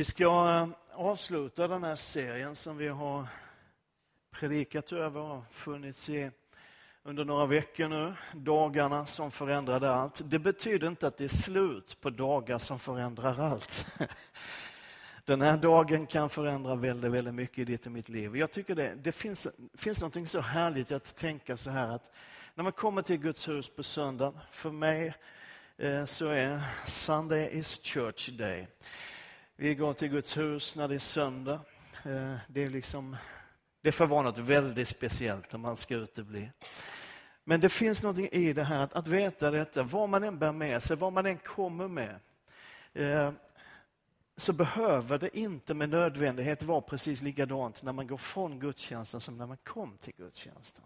Vi ska eh, avsluta den här serien som vi har predikat över och funnits i under några veckor nu. Dagarna som förändrade allt. Det betyder inte att det är slut på dagar som förändrar allt. Den här dagen kan förändra väldigt, väldigt mycket i ditt och mitt liv. Jag tycker det, det finns, finns något så härligt att tänka så här att när man kommer till Guds hus på söndag, för mig eh, så är Sunday is church day. Vi går till Guds hus när det är söndag. Eh, det är liksom det får vara något väldigt speciellt om man ska utebli. Men det finns något i det här att, veta detta, vad man än bär med sig, vad man än kommer med. Eh, så behöver det inte med nödvändighet vara precis likadant när man går från gudstjänsten som när man kom till gudstjänsten.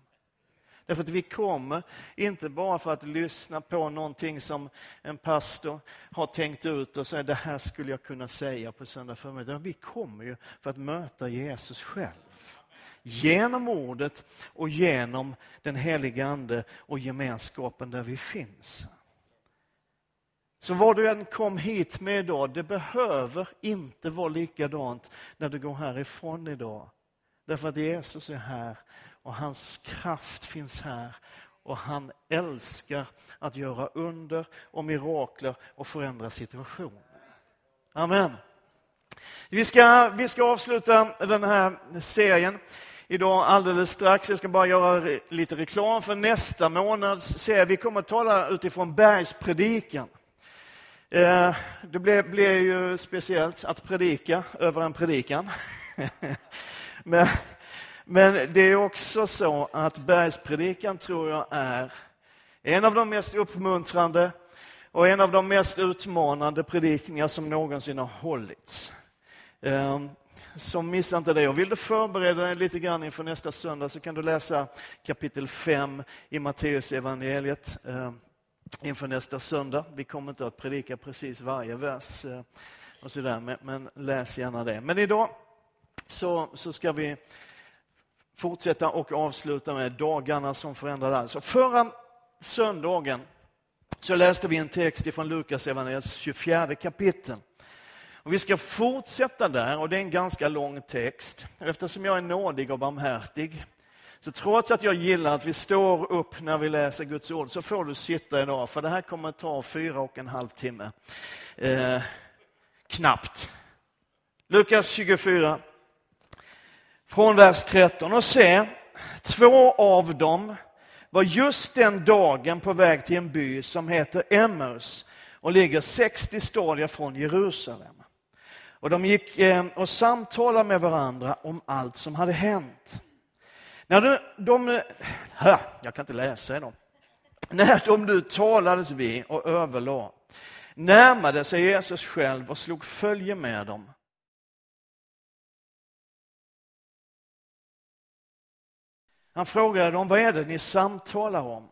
Därför att vi kommer inte bara för att lyssna på någonting som en pastor har tänkt ut och säga det här skulle jag kunna säga på söndag förmiddag. Vi kommer ju för att möta Jesus själv. Genom ordet och genom den heliga Ande och gemenskapen där vi finns. Så vad du än kom hit med idag, det behöver inte vara likadant när du går härifrån idag. Därför att Jesus är här och hans kraft finns här och han älskar att göra under och mirakler och förändra situationer. Amen. Vi ska, vi ska avsluta den här serien idag alldeles strax. Jag ska bara göra lite reklam för nästa månads serie. Vi kommer att tala utifrån bergspredikan. Eh, det blev, blev ju speciellt att predika över en predikan. Men men det är också så att bergspredikan tror jag är en av de mest uppmuntrande och en av de mest utmanande predikningar som någonsin har hållits. Ehm, så missa inte det. Och vill du förbereda dig lite grann inför nästa söndag så kan du läsa kapitel 5 i Matteus evangeliet ehm, inför nästa söndag. Vi kommer inte att predika precis varje vers eh, och så där, men läs gärna det. Men idag så, så ska vi fortsätta och avsluta med dagarna som förändrade allt. Förra söndagen så läste vi en text från Lukas evangeliets 24 kapitel. Och vi ska fortsätta där och det är en ganska lång text. Eftersom jag är nådig och barmhärtig så trots att jag gillar att vi står upp när vi läser Guds ord så får du sitta idag för det här kommer att ta fyra och en halv timme. Eh, knappt. Lukas 24 från vers 13. Och se, två av dem var just den dagen på väg till en by som heter Emmaus och ligger 60 stadier från Jerusalem. Och de gick eh, och samtalade med varandra om allt som hade hänt. När de, de hö, jag kan inte läsa idag. När de nu talades vid och överlade närmade sig Jesus själv och slog följe med dem. Han frågade dem, vad är det ni samtalar om?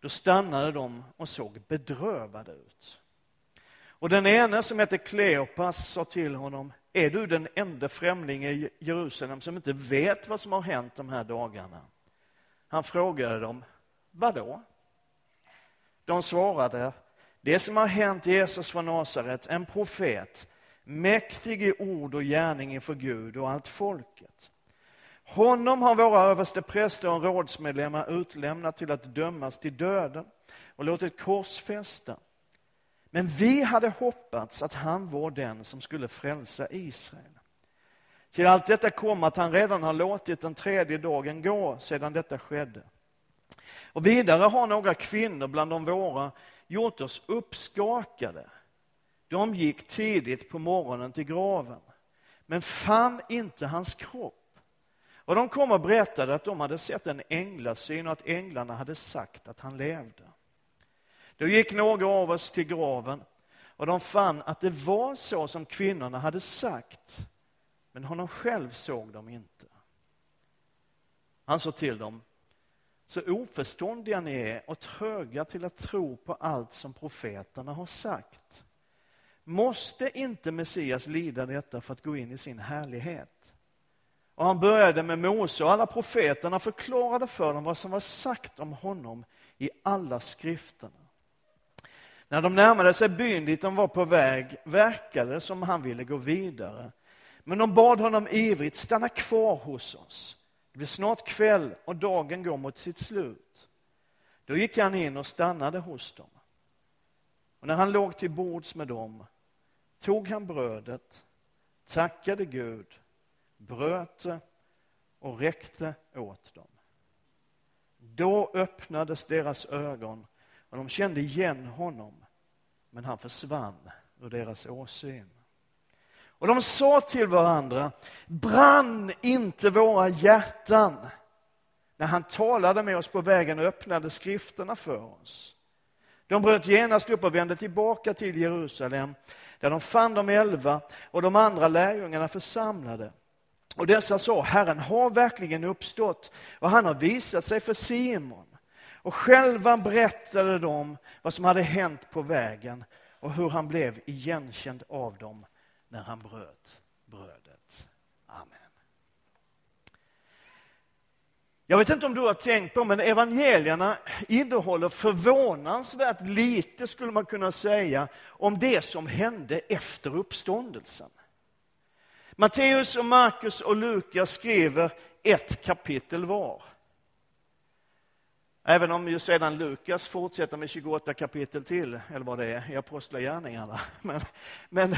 Då stannade de och såg bedrövade ut. Och den ene som hette Kleopas sa till honom, är du den enda främling i Jerusalem som inte vet vad som har hänt de här dagarna? Han frågade dem, vadå? De svarade, det som har hänt Jesus från Nasaret, en profet, mäktig i ord och gärning inför Gud och allt folket. Honom har våra överste präster och rådsmedlemmar utlämnat till att dömas till döden och låtit korsfästa. Men vi hade hoppats att han var den som skulle frälsa Israel. Till allt detta kom att han redan har låtit den tredje dagen gå sedan detta skedde. Och vidare har några kvinnor bland de våra gjort oss uppskakade. De gick tidigt på morgonen till graven, men fann inte hans kropp. Och de kom och berättade att de hade sett en änglasyn och att änglarna hade sagt att han levde. Då gick några av oss till graven och de fann att det var så som kvinnorna hade sagt. Men honom själv såg de inte. Han sa till dem, så oförståndiga ni är och tröga till att tro på allt som profeterna har sagt. Måste inte Messias lida detta för att gå in i sin härlighet? Och han började med Mose och alla profeterna förklarade för dem vad som var sagt om honom i alla skrifterna. När de närmade sig byn dit de var på väg verkade det som han ville gå vidare. Men de bad honom ivrigt, stanna kvar hos oss. Det blir snart kväll och dagen går mot sitt slut. Då gick han in och stannade hos dem. Och när han låg till bords med dem tog han brödet, tackade Gud, bröt det och räckte åt dem. Då öppnades deras ögon och de kände igen honom, men han försvann ur deras åsyn. Och de sa till varandra, brann inte våra hjärtan när han talade med oss på vägen och öppnade skrifterna för oss. De bröt genast upp och vände tillbaka till Jerusalem, där de fann de elva och de andra lärjungarna församlade. Och dessa sa, Herren har verkligen uppstått och han har visat sig för Simon. Och själva berättade de vad som hade hänt på vägen och hur han blev igenkänd av dem när han bröt brödet. Amen. Jag vet inte om du har tänkt på, men evangelierna innehåller förvånansvärt lite, skulle man kunna säga, om det som hände efter uppståndelsen. Matteus, och Markus och Lukas skriver ett kapitel var. Även om ju sedan Lukas fortsätter med 28 kapitel till, eller vad det är, i Apostlagärningarna. Men, men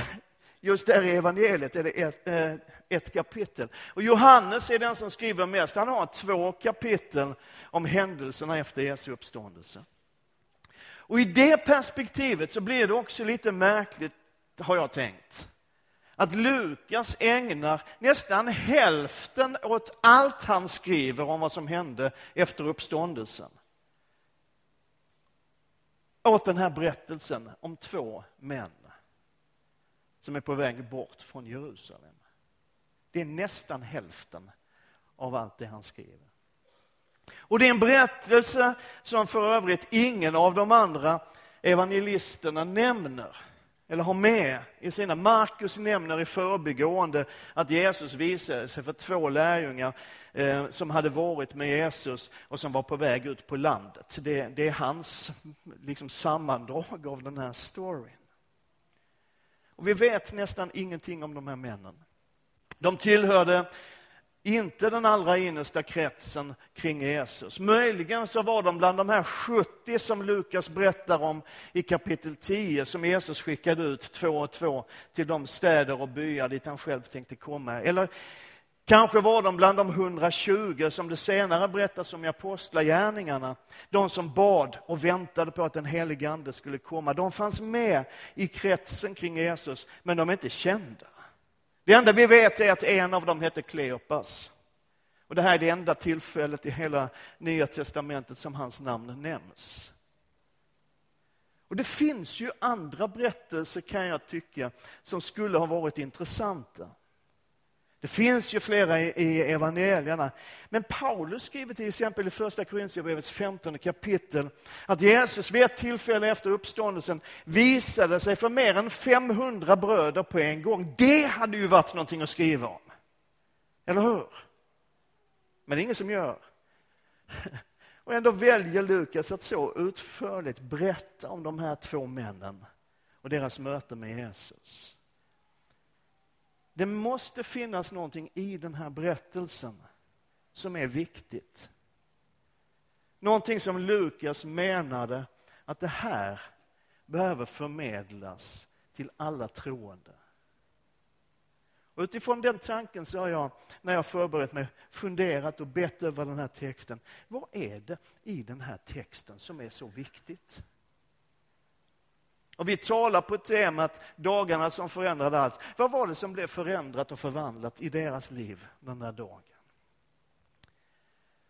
just där i evangeliet är det ett, eh, ett kapitel. Och Johannes är den som skriver mest. Han har två kapitel om händelserna efter Jesu uppståndelse. Och i det perspektivet så blir det också lite märkligt, har jag tänkt, att Lukas ägnar nästan hälften åt allt han skriver om vad som hände efter uppståndelsen. Åt den här berättelsen om två män som är på väg bort från Jerusalem. Det är nästan hälften av allt det han skriver. Och det är en berättelse som för övrigt ingen av de andra evangelisterna nämner eller har med i sina. Markus nämner i förbigående att Jesus visade sig för två lärjungar eh, som hade varit med Jesus och som var på väg ut på landet. Det, det är hans liksom, sammandrag av den här storyn. Och vi vet nästan ingenting om de här männen. De tillhörde inte den allra innersta kretsen kring Jesus. Möjligen så var de bland de här 70 som Lukas berättar om i kapitel 10, som Jesus skickade ut två och två till de städer och byar dit han själv tänkte komma. Eller kanske var de bland de 120 som det senare berättas om i Apostlagärningarna. De som bad och väntade på att den helige Ande skulle komma. De fanns med i kretsen kring Jesus, men de är inte kända. Det enda vi vet är att en av dem hette Kleopas. Och det här är det enda tillfället i hela Nya Testamentet som hans namn nämns. Och Det finns ju andra berättelser, kan jag tycka, som skulle ha varit intressanta. Det finns ju flera i, evangelierna. Men Paulus skriver till exempel i första Korintierbrevets 15 kapitel att Jesus vid ett tillfälle efter uppståndelsen visade sig för mer än 500 bröder på en gång. Det hade ju varit någonting att skriva om. Eller hur? Men det är ingen som gör. Och ändå väljer Lukas att så utförligt berätta om de här två männen och deras möte med Jesus. Det måste finnas någonting i den här berättelsen som är viktigt. Någonting som Lukas menade att det här behöver förmedlas till alla troende. Och utifrån den tanken så har jag, när jag förberett mig, funderat och bett över den här texten. Vad är det i den här texten som är så viktigt? Och vi talar på temat dagarna som förändrade allt. Vad var det som blev förändrat och förvandlat i deras liv den där dagen?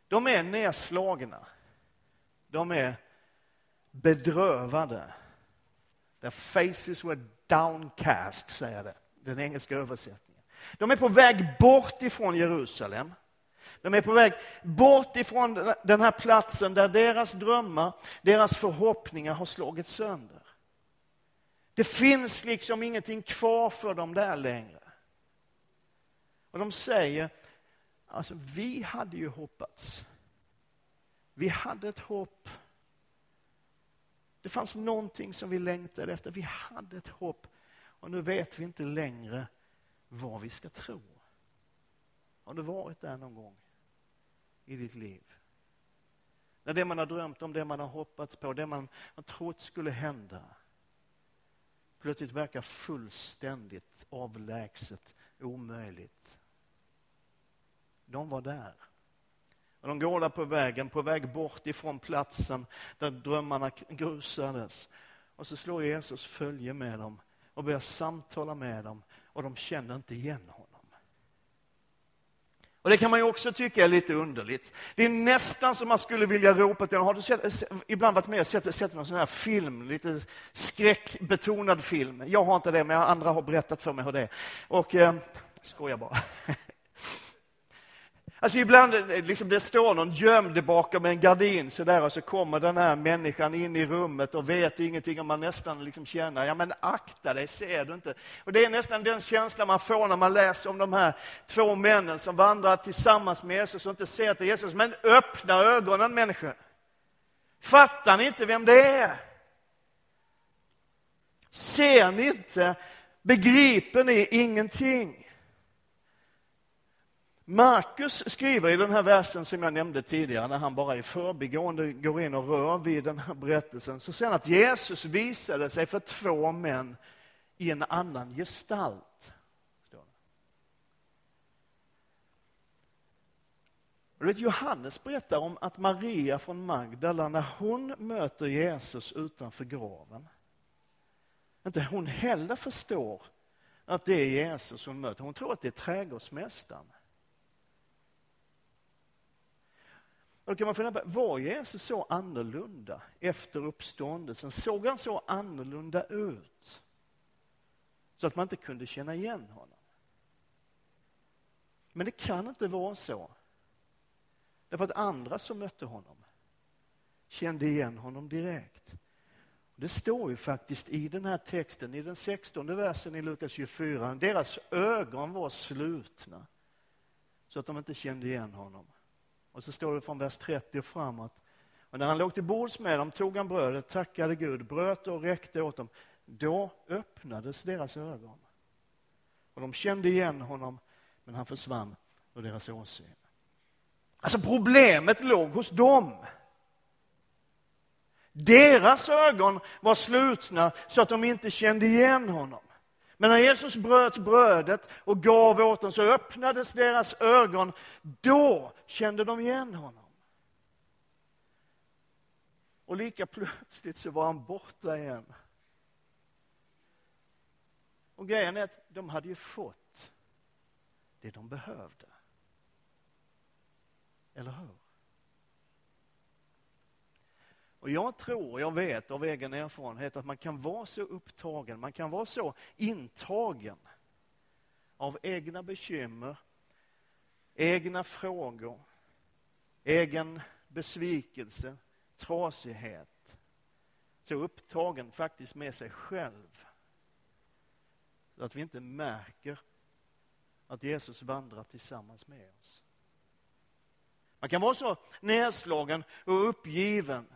De är nedslagna. De är bedrövade. Their faces were downcast, säger det, den engelska översättningen. De är på väg bort ifrån Jerusalem. De är på väg bort ifrån den här platsen där deras drömmar, deras förhoppningar har slagits sönder. Det finns liksom ingenting kvar för dem där längre. Och de säger, alltså vi hade ju hoppats. Vi hade ett hopp. Det fanns någonting som vi längtade efter. Vi hade ett hopp och nu vet vi inte längre vad vi ska tro. Har du varit där någon gång i ditt liv? När det man har drömt om, det man har hoppats på, det man har trott skulle hända plötsligt verkar fullständigt avlägset, omöjligt. De var där. Och de går där på vägen, på väg bort ifrån platsen där drömmarna grusades. Och så slår Jesus följe med dem och börjar samtala med dem och de känner inte igen honom. Och Det kan man ju också tycka är lite underligt. Det är nästan som man skulle vilja ropa till Har du sett, ibland varit med och sett, sett någon sån här film, lite skräckbetonad film? Jag har inte det, men andra har berättat för mig hur det är. Och, eh, skojar bara. Alltså ibland eh, liksom det står någon gömd bakom en gardin så där, och så kommer den här människan in i rummet och vet ingenting och man nästan liksom känner, ja men akta dig, ser du inte? Och Det är nästan den känslan man får när man läser om de här två männen som vandrar tillsammans med Jesus och inte ser till Jesus. Men öppna ögonen människor. Fattar ni inte vem det är? Ser ni inte? Begriper ni ingenting? Markus skriver i den här versen som jag nämnde tidigare, när han bara i förbigående går in och rör vid den här berättelsen, så säger han att Jesus visade sig för två män i en annan gestalt. Vet, Johannes berättar om att Maria från Magdala, när hon möter Jesus utanför graven, inte hon heller förstår att det är Jesus hon möter. Hon tror att det är trädgårdsmästaren. Då kan man fundera på, var Jesus så annorlunda efter uppståndelsen? Såg han så annorlunda ut? Så att man inte kunde känna igen honom. Men det kan inte vara så. Därför att andra som mötte honom kände igen honom direkt. Det står ju faktiskt i den här texten, i den 16 versen i Lukas 24, deras ögon var slutna så att de inte kände igen honom. Och så står det från vers 30 och framåt. Och när han låg till bords med dem tog han brödet, tackade Gud, bröt och räckte åt dem. Då öppnades deras ögon. Och de kände igen honom, men han försvann ur deras åsyn. Alltså problemet låg hos dem. Deras ögon var slutna så att de inte kände igen honom. Men när Jesus bröt brödet och gav åt dem så öppnades deras ögon. Då kände de igen honom. Och lika plötsligt så var han borta igen. Och grejen är att de hade ju fått det de behövde. Eller hur? Och jag tror, jag vet av egen erfarenhet att man kan vara så upptagen, man kan vara så intagen av egna bekymmer, egna frågor, egen besvikelse, trasighet. Så upptagen faktiskt med sig själv. Så att vi inte märker att Jesus vandrar tillsammans med oss. Man kan vara så nedslagen och uppgiven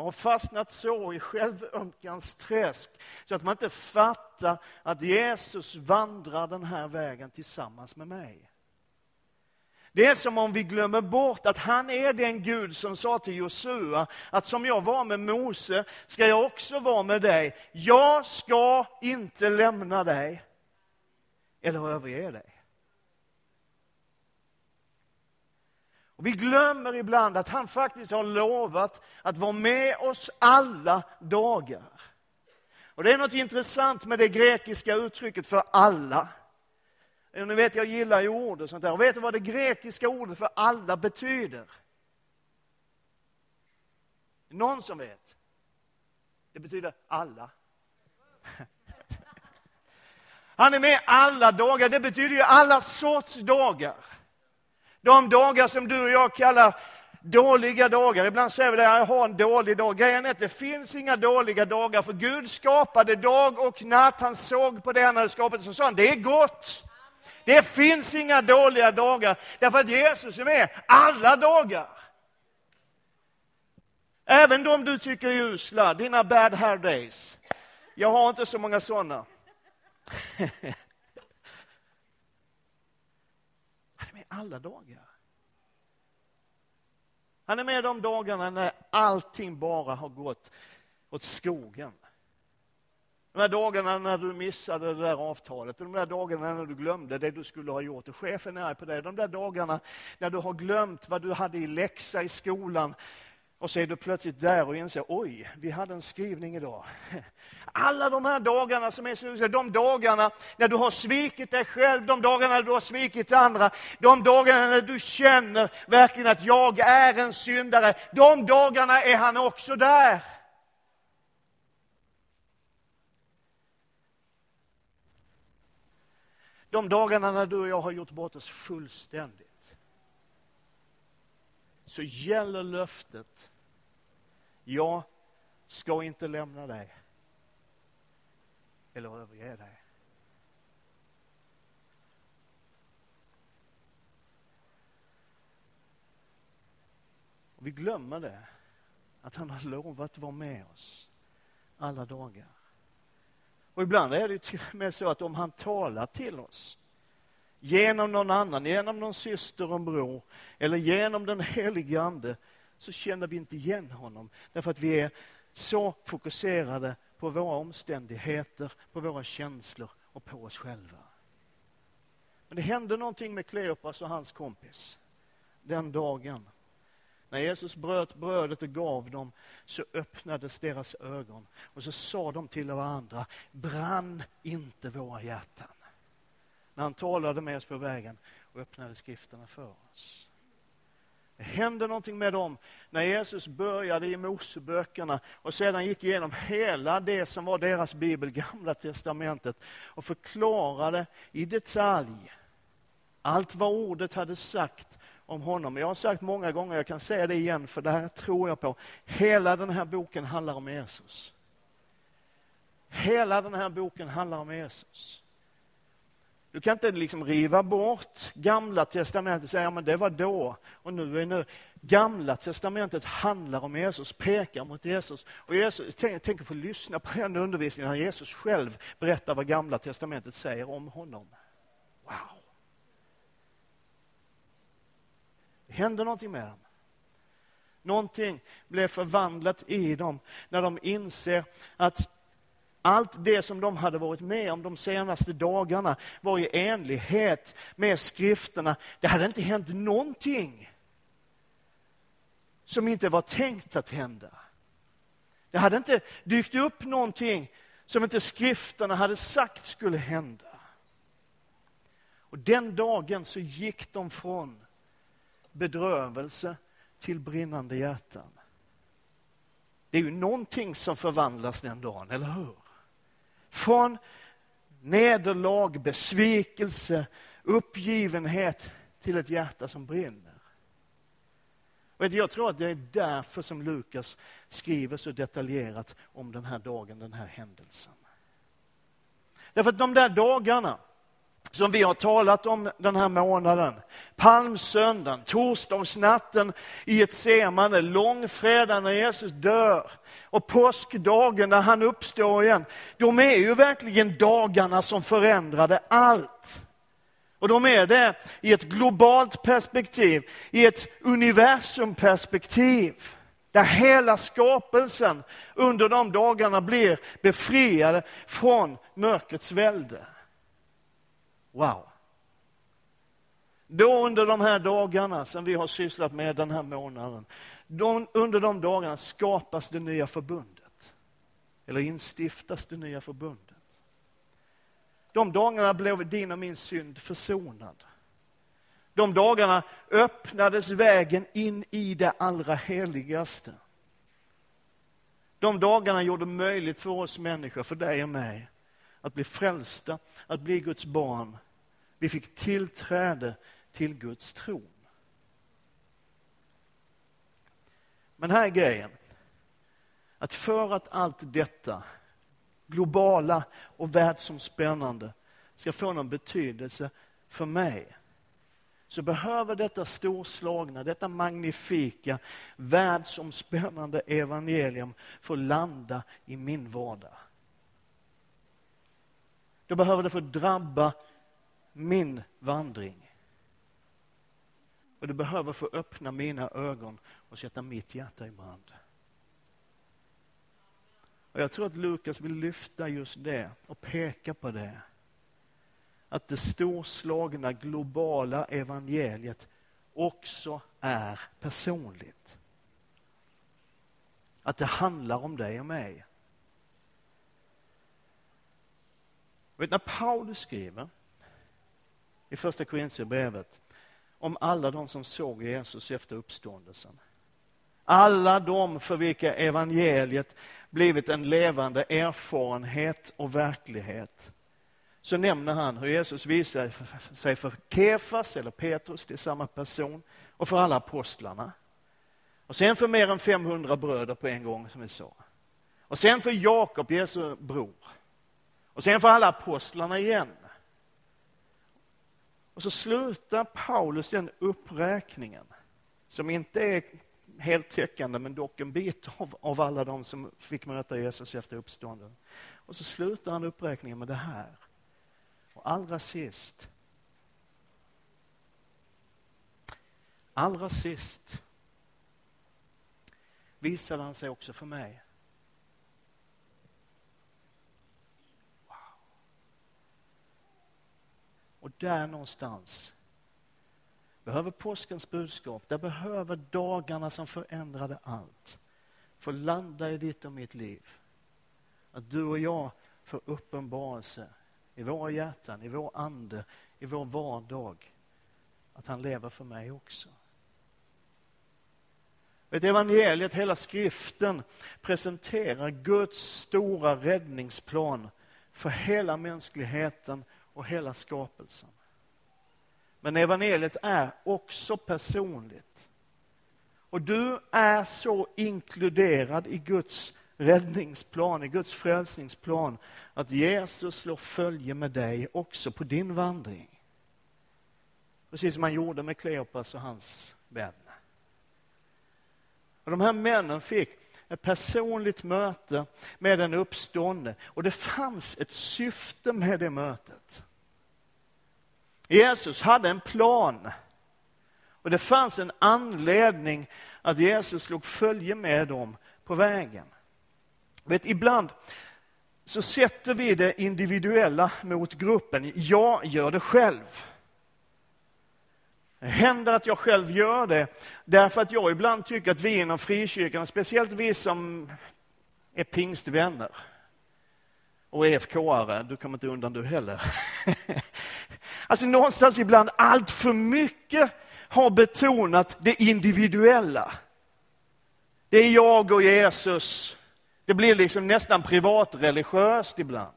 och har fastnat så i självömkans träsk så att man inte fattar att Jesus vandrar den här vägen tillsammans med mig. Det är som om vi glömmer bort att han är den Gud som sa till Josua att som jag var med Mose ska jag också vara med dig. Jag ska inte lämna dig eller överge dig. Och vi glömmer ibland att han faktiskt har lovat att vara med oss alla dagar. Och Det är något intressant med det grekiska uttrycket för alla. Ni vet, jag gillar ju ord och sånt där. Och vet du vad det grekiska ordet för alla betyder? Någon som vet? Det betyder alla. Han är med alla dagar. Det betyder ju alla sorts dagar. De dagar som du och jag kallar dåliga dagar. Ibland säger vi det, jag har en dålig dag. Grejen är att det finns inga dåliga dagar, för Gud skapade dag och natt. Han såg på det han hade skapat, så sa han, det är gott. Det finns inga dåliga dagar, därför att Jesus är med alla dagar. Även de du tycker är usla, dina bad hair days. Jag har inte så många sådana. Han är med alla dagar. Han är med de dagarna när allting bara har gått åt skogen. De här dagarna när du missade det där avtalet, de där dagarna när du glömde det du skulle ha gjort och chefen är arg på dig. De där dagarna när du har glömt vad du hade i läxa i skolan och så är du plötsligt där och inser, oj, vi hade en skrivning idag. Alla de här dagarna som är så de dagarna när du har svikit dig själv, de dagarna när du har svikit andra, de dagarna när du känner verkligen att jag är en syndare, de dagarna är han också där. De dagarna när du och jag har gjort bort oss fullständigt så gäller löftet, jag ska inte lämna dig eller överge dig. Och vi glömmer det, att han har lovat vara med oss alla dagar. Och ibland är det till och med så att om han talar till oss genom någon annan, genom någon syster och bror eller genom den helige Ande så känner vi inte igen honom därför att vi är så fokuserade på våra omständigheter, på våra känslor och på oss själva. Men det hände någonting med Kleopas och hans kompis den dagen. När Jesus bröt brödet och gav dem så öppnades deras ögon och så sa de till varandra, brann inte våra hjärtan? När han talade med oss på vägen och öppnade skrifterna för oss. Det hände någonting med dem när Jesus började i Moseböckerna och sedan gick igenom hela det som var deras bibel, Gamla testamentet och förklarade i detalj allt vad ordet hade sagt om honom. Jag har sagt många gånger, jag kan säga det igen, för det här tror jag på. Hela den här boken handlar om Jesus. Hela den här boken handlar om Jesus. Du kan inte liksom riva bort Gamla testamentet och säga att det var då och nu är nu. Gamla testamentet handlar om Jesus, pekar mot Jesus. Och Jesus, tänk, tänk att få lyssna på den undervisningen när Jesus själv berättar vad Gamla testamentet säger om honom. Wow! Det hände någonting med dem. Någonting blev förvandlat i dem när de inser att allt det som de hade varit med om de senaste dagarna var i enlighet med skrifterna. Det hade inte hänt någonting som inte var tänkt att hända. Det hade inte dykt upp någonting som inte skrifterna hade sagt skulle hända. Och den dagen så gick de från bedrövelse till brinnande hjärtan. Det är ju någonting som förvandlas den dagen, eller hur? Från nederlag, besvikelse, uppgivenhet till ett hjärta som brinner. Jag tror att det är därför som Lukas skriver så detaljerat om den här dagen, den här händelsen. Därför att de där dagarna som vi har talat om den här månaden. Palmsöndagen, torsdagsnatten i ett semane, långfredagen när Jesus dör och påskdagen när han uppstår igen. De är ju verkligen dagarna som förändrade allt. Och de är det i ett globalt perspektiv, i ett universumperspektiv. Där hela skapelsen under de dagarna blir befriade från mörkrets välde. Wow! Då under de här dagarna som vi har sysslat med den här månaden, de, under de dagarna skapas det nya förbundet. Eller instiftas det nya förbundet. De dagarna blev din och min synd försonad. De dagarna öppnades vägen in i det allra heligaste. De dagarna gjorde det möjligt för oss människor, för dig och mig, att bli frälsta, att bli Guds barn. Vi fick tillträde till Guds tron. Men här är grejen. Att för att allt detta globala och världsomspännande ska få någon betydelse för mig så behöver detta storslagna, detta magnifika, världsomspännande evangelium få landa i min vardag. Då behöver det få drabba min vandring. Och det behöver få öppna mina ögon och sätta mitt hjärta i brand. Och Jag tror att Lukas vill lyfta just det och peka på det. Att det storslagna globala evangeliet också är personligt. Att det handlar om dig och mig. Vet, när Paulus skriver i första Korintierbrevet om alla de som såg Jesus efter uppståndelsen. Alla de för vilka evangeliet blivit en levande erfarenhet och verklighet. Så nämner han hur Jesus visar sig för Kefas, eller Petrus, det är samma person, och för alla apostlarna. Och sen för mer än 500 bröder på en gång, som vi sa. Och sen för Jakob, Jesu bror. Och sen för alla apostlarna igen. Och så slutar Paulus den uppräkningen, som inte är Heltäckande, men dock en bit av, av alla de som fick möta Jesus efter uppstånden. Och så slutar han uppräkningen med det här. Och allra sist, allra sist visade han sig också för mig. Wow. Och där någonstans behöver påskens budskap, där behöver dagarna som förändrade allt få landa i ditt och mitt liv. Att du och jag får uppenbarelse i våra hjärtan, i vår ande, i vår vardag. Att han lever för mig också. Vet, evangeliet, hela skriften presenterar Guds stora räddningsplan för hela mänskligheten och hela skapelsen. Men evangeliet är också personligt. Och du är så inkluderad i Guds räddningsplan, i Guds frälsningsplan, att Jesus slår följe med dig också på din vandring. Precis som han gjorde med Kleopas och hans vän. Och de här männen fick ett personligt möte med den uppståndne och det fanns ett syfte med det mötet. Jesus hade en plan. Och det fanns en anledning att Jesus slog följe med dem på vägen. Vet, ibland så sätter vi det individuella mot gruppen. Jag gör det själv. Det händer att jag själv gör det därför att jag ibland tycker att vi inom frikyrkan, speciellt vi som är pingstvänner och EFK-are, du kommer inte undan du heller. Alltså någonstans ibland allt för mycket har betonat det individuella. Det är jag och Jesus. Det blir liksom nästan privatreligiöst ibland.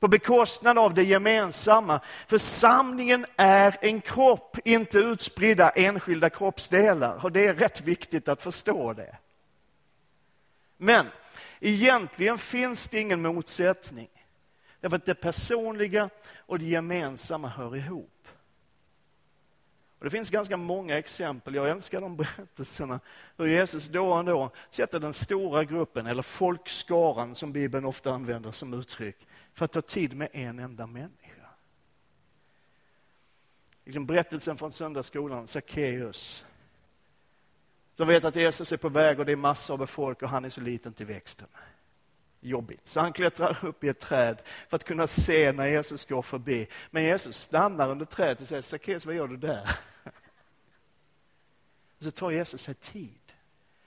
På bekostnad av det gemensamma. Församlingen är en kropp, inte utspridda enskilda kroppsdelar. Och det är rätt viktigt att förstå det. Men egentligen finns det ingen motsättning. Därför att det personliga och det gemensamma hör ihop. Och det finns ganska många exempel, jag älskar de berättelserna, hur Jesus då och då sätter den stora gruppen, eller folkskaran som Bibeln ofta använder som uttryck, för att ta tid med en enda människa. Liksom berättelsen från söndagsskolan, Sackeus, som vet att Jesus är på väg och det är massor av folk och han är så liten till växten jobbigt. Så han klättrar upp i ett träd för att kunna se när Jesus går förbi. Men Jesus stannar under trädet och säger, Sackeus, vad gör du där? Och så tar Jesus sig tid.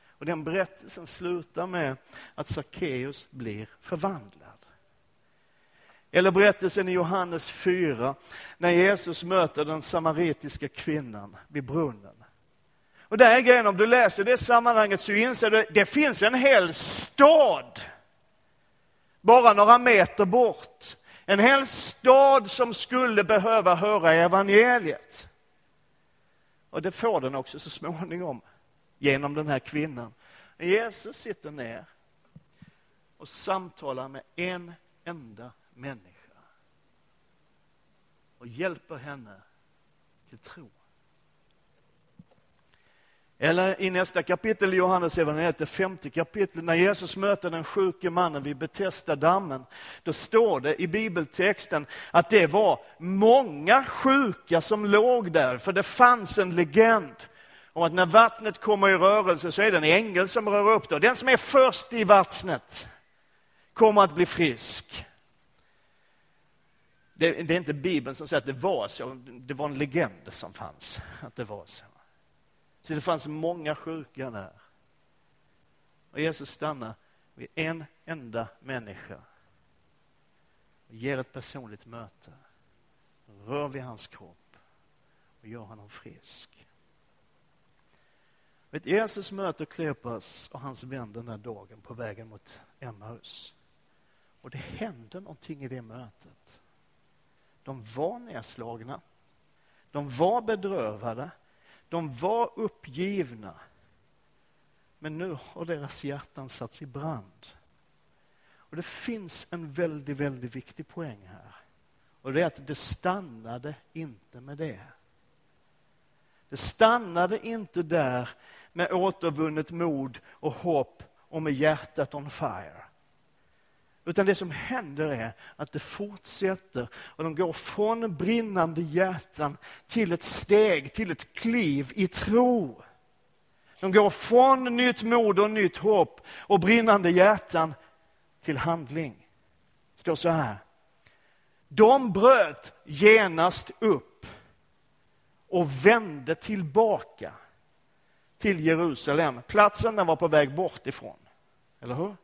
Och den berättelsen slutar med att Sackeus blir förvandlad. Eller berättelsen i Johannes 4, när Jesus möter den samaritiska kvinnan vid brunnen. Och där är grejen, om du läser det sammanhanget så inser du att det finns en hel stad bara några meter bort. En hel stad som skulle behöva höra evangeliet. Och det får den också så småningom genom den här kvinnan. Jesus sitter ner och samtalar med en enda människa och hjälper henne till tro. Eller i nästa kapitel i Johannes evangeliet, det femte kapitlet, när Jesus möter den sjuke mannen vid Betesda dammen, då står det i bibeltexten att det var många sjuka som låg där, för det fanns en legend om att när vattnet kommer i rörelse så är det en ängel som rör upp det. Den som är först i vattnet kommer att bli frisk. Det, det, är inte Bibeln som säger att det var så, det var en legend som fanns att det var så. Så det fanns många sjuka där. Och Jesus stannar vid en enda människa och ger ett personligt möte. Rör vid hans kropp och gör honom frisk. Vet, Jesus möter Kleopas och hans vän den där dagen på vägen mot Emmaus. Och det hände någonting i det mötet. De var nedslagna. De var bedrövade. De var uppgivna. Men nu har deras hjärtan satts i brand. Och Det finns en väldigt, väldigt viktig poäng här. Och det är att det stannade inte med det. Det stannade inte där med återvunnet mod och hopp och med hjärtat on fire. Utan det som händer är att det fortsätter och de går från brinnande hjärtan till ett steg, till ett kliv i tro. De går från nytt mod och nytt hopp och brinnande hjärtan till handling. Det står så här. De bröt genast upp och vände tillbaka till Jerusalem, platsen de var på väg bort ifrån. Eller hur?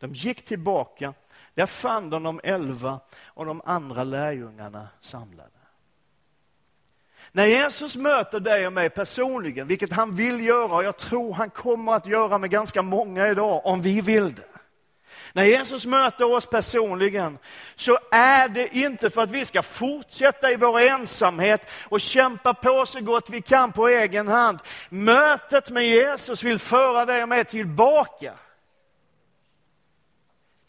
De gick tillbaka, där fann de de elva och de andra lärjungarna samlade. När Jesus möter dig och mig personligen, vilket han vill göra, och jag tror han kommer att göra med ganska många idag, om vi vill det. När Jesus möter oss personligen så är det inte för att vi ska fortsätta i vår ensamhet och kämpa på så gott vi kan på egen hand. Mötet med Jesus vill föra dig och mig tillbaka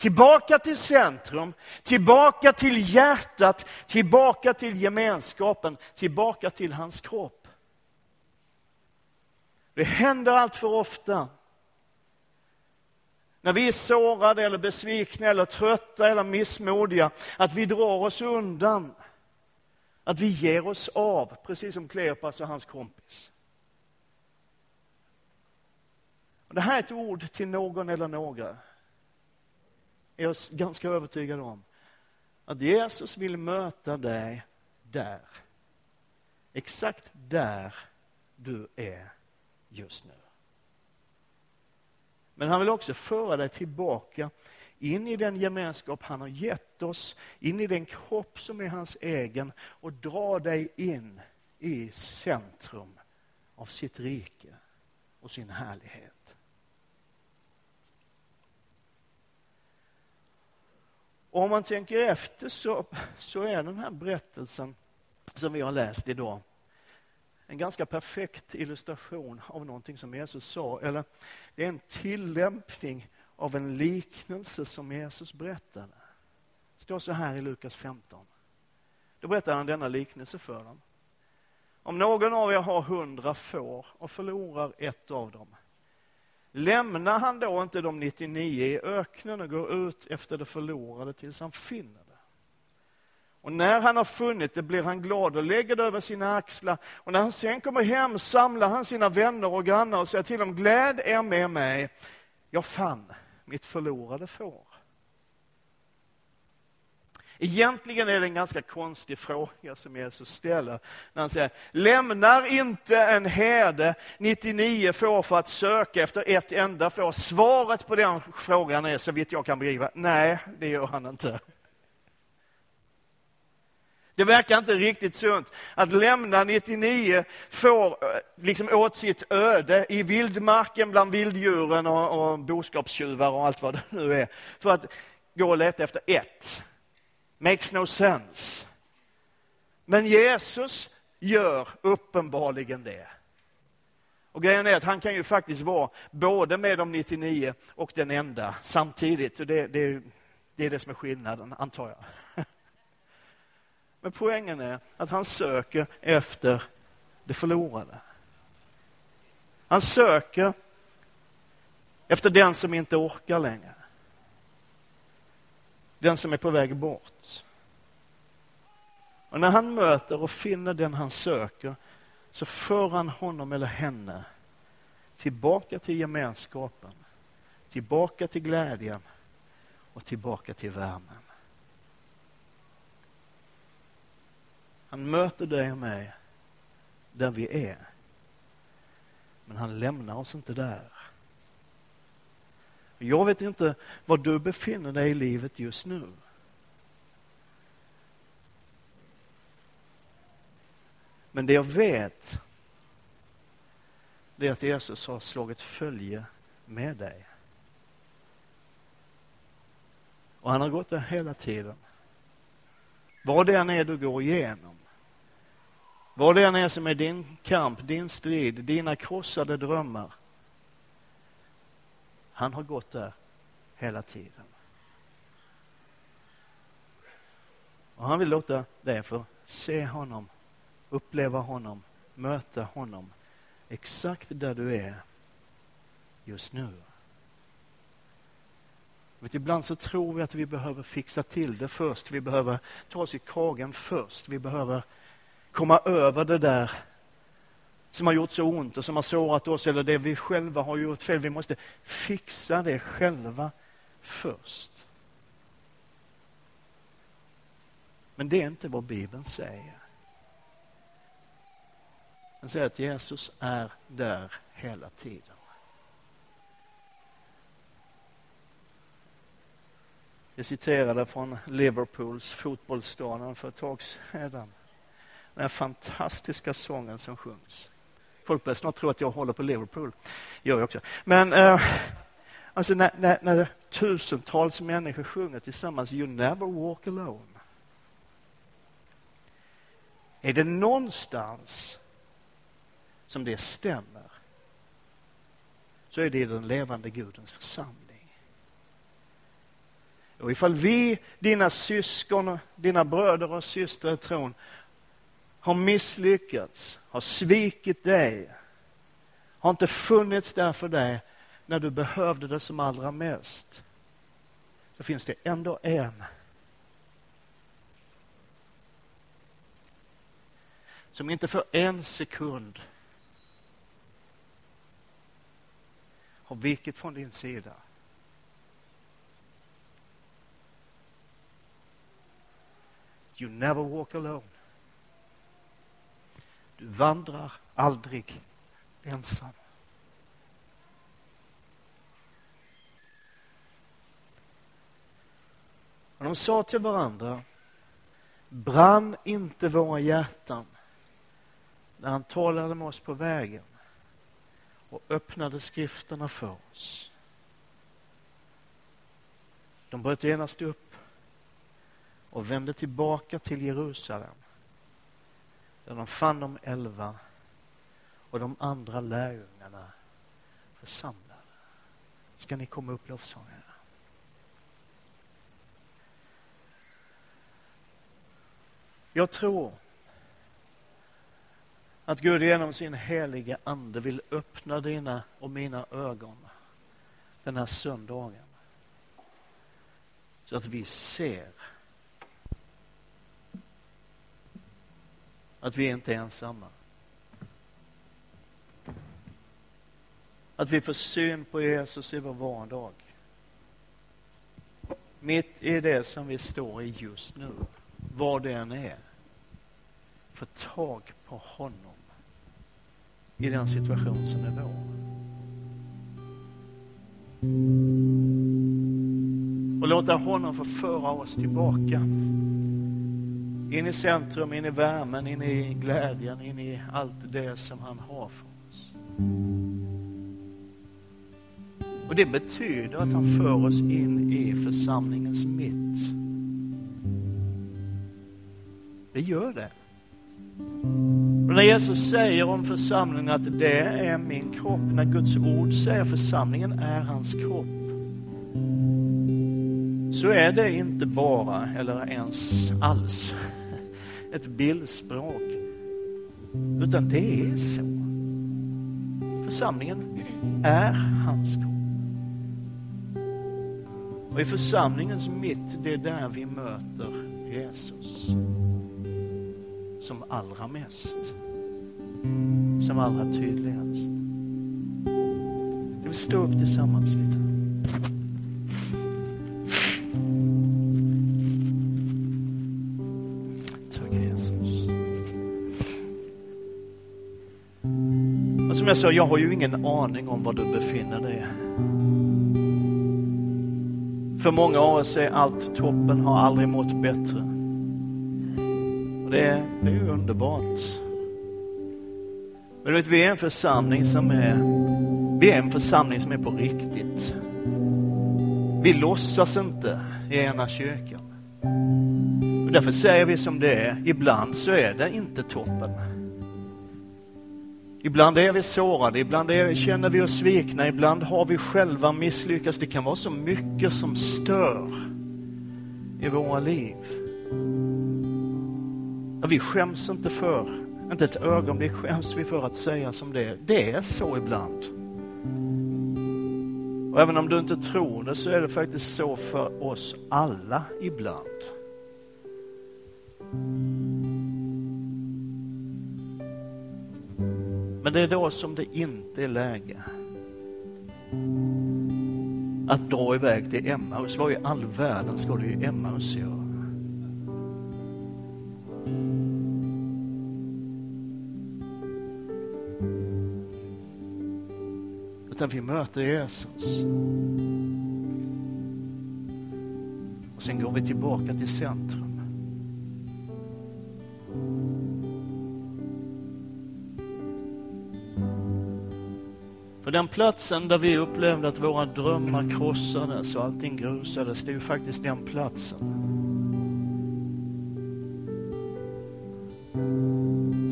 Tillbaka till centrum, tillbaka till hjärtat, tillbaka till gemenskapen, tillbaka till hans kropp. Det händer allt för ofta. När vi är sårade eller besvikna eller trötta eller missmodiga, att vi drar oss undan. Att vi ger oss av, precis som Kleopas och hans kompis. Och det här är ett ord till någon eller några är jag ganska övertygad om att Jesus vill möta dig där. Exakt där du är just nu. Men han vill också föra dig tillbaka in i den gemenskap han har gett oss, in i den kropp som är hans egen och dra dig in i centrum av sitt rike och sin härlighet. Och om man tänker efter så, så är den här berättelsen som vi har läst idag en ganska perfekt illustration av någonting som Jesus sa. Eller det är en tillämpning av en liknelse som Jesus berättade. Det står så här i Lukas 15. Då berättar han denna liknelse för dem. Om någon av er har hundra får och förlorar ett av dem, Lämnar han då inte de 99 i öknen och går ut efter det förlorade tills han finner det? Och när han har funnit det blir han glad och lägger det över sina axlar. Och när han sen kommer hem samlar han sina vänner och grannar och säger till dem, gläd er med mig, jag fann mitt förlorade får. Egentligen är det en ganska konstig fråga som Jesus ställer när han säger, lämnar inte en herde 99 får för att söka efter ett enda får? Svaret på den frågan är, så vitt jag kan begripa, nej, det gör han inte. Det verkar inte riktigt sunt att lämna 99 får eh, liksom åt sitt öde i vildmarken bland vilddjuren och, och boskapstjuvar och allt vad det nu är, för att gå och leta efter ett. Makes no sense. Men Jesus gör uppenbarligen det. Och grejen är att han kan ju faktiskt vara både med de 99 och den enda samtidigt. Det, det, det är det som är skillnaden, antar jag. Men poängen är att han söker efter det förlorade. Han söker efter den som inte orkar längre. Den som är på väg bort. Och när han möter och finner den han söker så för han honom eller henne tillbaka till gemenskapen, tillbaka till glädjen och tillbaka till värmen. Han möter dig och mig där vi är. Men han lämnar oss inte där. Jag vet inte var du befinner dig i livet just nu. Men det jag vet det är att Jesus har slagit följe med dig. Och han har gått där hela tiden. Vad det än är du går igenom. Vad det än är som är din kamp, din strid, dina krossade drömmar. Han har gått där hela tiden. Och han vill låta dig få se honom, uppleva honom, möta honom exakt där du är just nu. Vet, ibland så tror vi att vi behöver fixa till det först. Vi behöver ta oss i kragen först. Vi behöver komma över det där som har gjort så ont och som har sårat oss eller det vi själva har gjort fel. Vi måste fixa det själva först. Men det är inte vad Bibeln säger. Den säger att Jesus är där hela tiden. Jag citerade från Liverpools fotbollsstadion för ett tag sedan. Den här fantastiska sången som sjungs. Folk börjar snart tro att jag håller på Liverpool. gör jag också. Men eh, alltså när, när, när, tusentals människor sjunger tillsammans You never walk alone. Är det någonstans som det stämmer så är det i den levande Gudens församling. Och ifall vi, dina syskon, dina bröder och systrar i tron har misslyckats, har svikit dig, har inte funnits där för dig när du behövde det som allra mest, så finns det ändå en som inte för en sekund har vikit från din sida. You never walk alone. Du vandrar aldrig ensam. Och de sa till varandra, brann inte våra hjärtan när han talade med oss på vägen och öppnade skrifterna för oss. De bröt genast upp och vände tillbaka till Jerusalem där de fann de elva och de andra lärjungarna församlade. Ska ni komma upp lovsångarna? Jag tror att Gud genom sin heliga ande vill öppna dina och mina ögon den här söndagen. Så att vi ser att vi inte är ensamma. Att vi får syn på Jesus i vår vardag. Mitt i det som vi står i just nu, vad det än är. Få tag på honom i den situation som är vår. Och låta honom få föra oss tillbaka in i centrum, in i värmen, in i glädjen, in i allt det som han har för oss. Och det betyder att han för oss in i församlingens mitt. Det gör det. Och när Jesus säger om församlingen att det är min kropp, när Guds ord säger församlingen är hans kropp, så är det inte bara, eller ens alls, ett bildspråk. Utan det är så. Församlingen är hans kropp. Och i församlingens mitt, det är där vi möter Jesus. Som allra mest. Som allra tydligast. Vi står stå upp tillsammans lite. Jag sa, jag har ju ingen aning om var du befinner dig. För många av oss är allt toppen, har aldrig mått bättre. Och det, är, det är ju underbart. Men du vet, vi är en församling som är, vi är en församling som är på riktigt. Vi låtsas inte i ena kyrkan. Och därför säger vi som det är, ibland så är det inte toppen. Ibland är vi sårade, ibland är, känner vi oss svikna, ibland har vi själva misslyckats. Det kan vara så mycket som stör i våra liv. Vi skäms inte för, inte ett ögonblick skäms vi för att säga som det är. Det är så ibland. Och även om du inte tror det så är det faktiskt så för oss alla ibland. Men det är då som det inte är läge att dra iväg till Emmaus. Vad i all världen ska du i Emmaus göra? Utan vi möter Jesus. Och sen går vi tillbaka till centrum. För den platsen där vi upplevde att våra drömmar krossades och allting grusades, det är ju faktiskt den platsen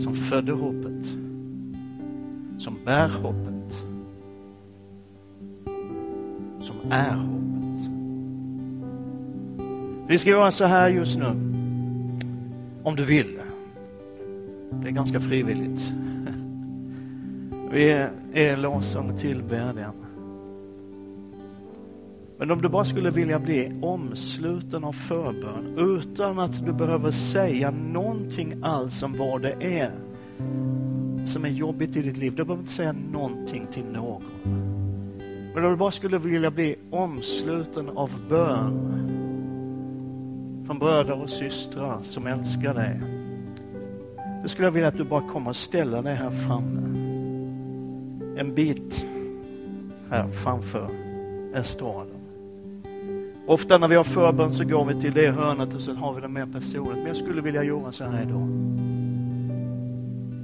som födde hoppet, som bär hoppet, som är hoppet. Vi ska göra så här just nu, om du vill. Det är ganska frivilligt. Vi är lovsång och tillbedjan. Men om du bara skulle vilja bli omsluten av förbön utan att du behöver säga någonting alls om vad det är som är jobbigt i ditt liv. Du behöver inte säga någonting till någon. Men om du bara skulle vilja bli omsluten av bön från bröder och systrar som älskar dig. Då skulle jag vilja att du bara kommer och ställer dig här framme en bit här framför estraden. Ofta när vi har förbön så går vi till det hörnet och så har vi det mer personligt. Men jag skulle vilja göra så här idag.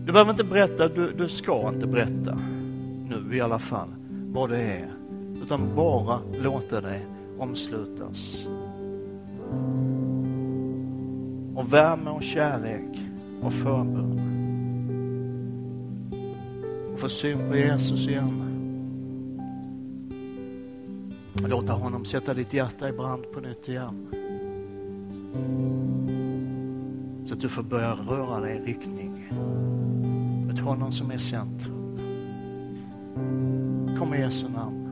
Du behöver inte berätta, du, du ska inte berätta nu i alla fall vad det är. Utan bara låta dig omslutas. Och värme och kärlek och förbön och få syn på Jesus igen. Låta honom sätta ditt hjärta i brand på nytt igen. Så att du får börja röra dig i riktning mot honom som är centrum. Kom i Jesu namn.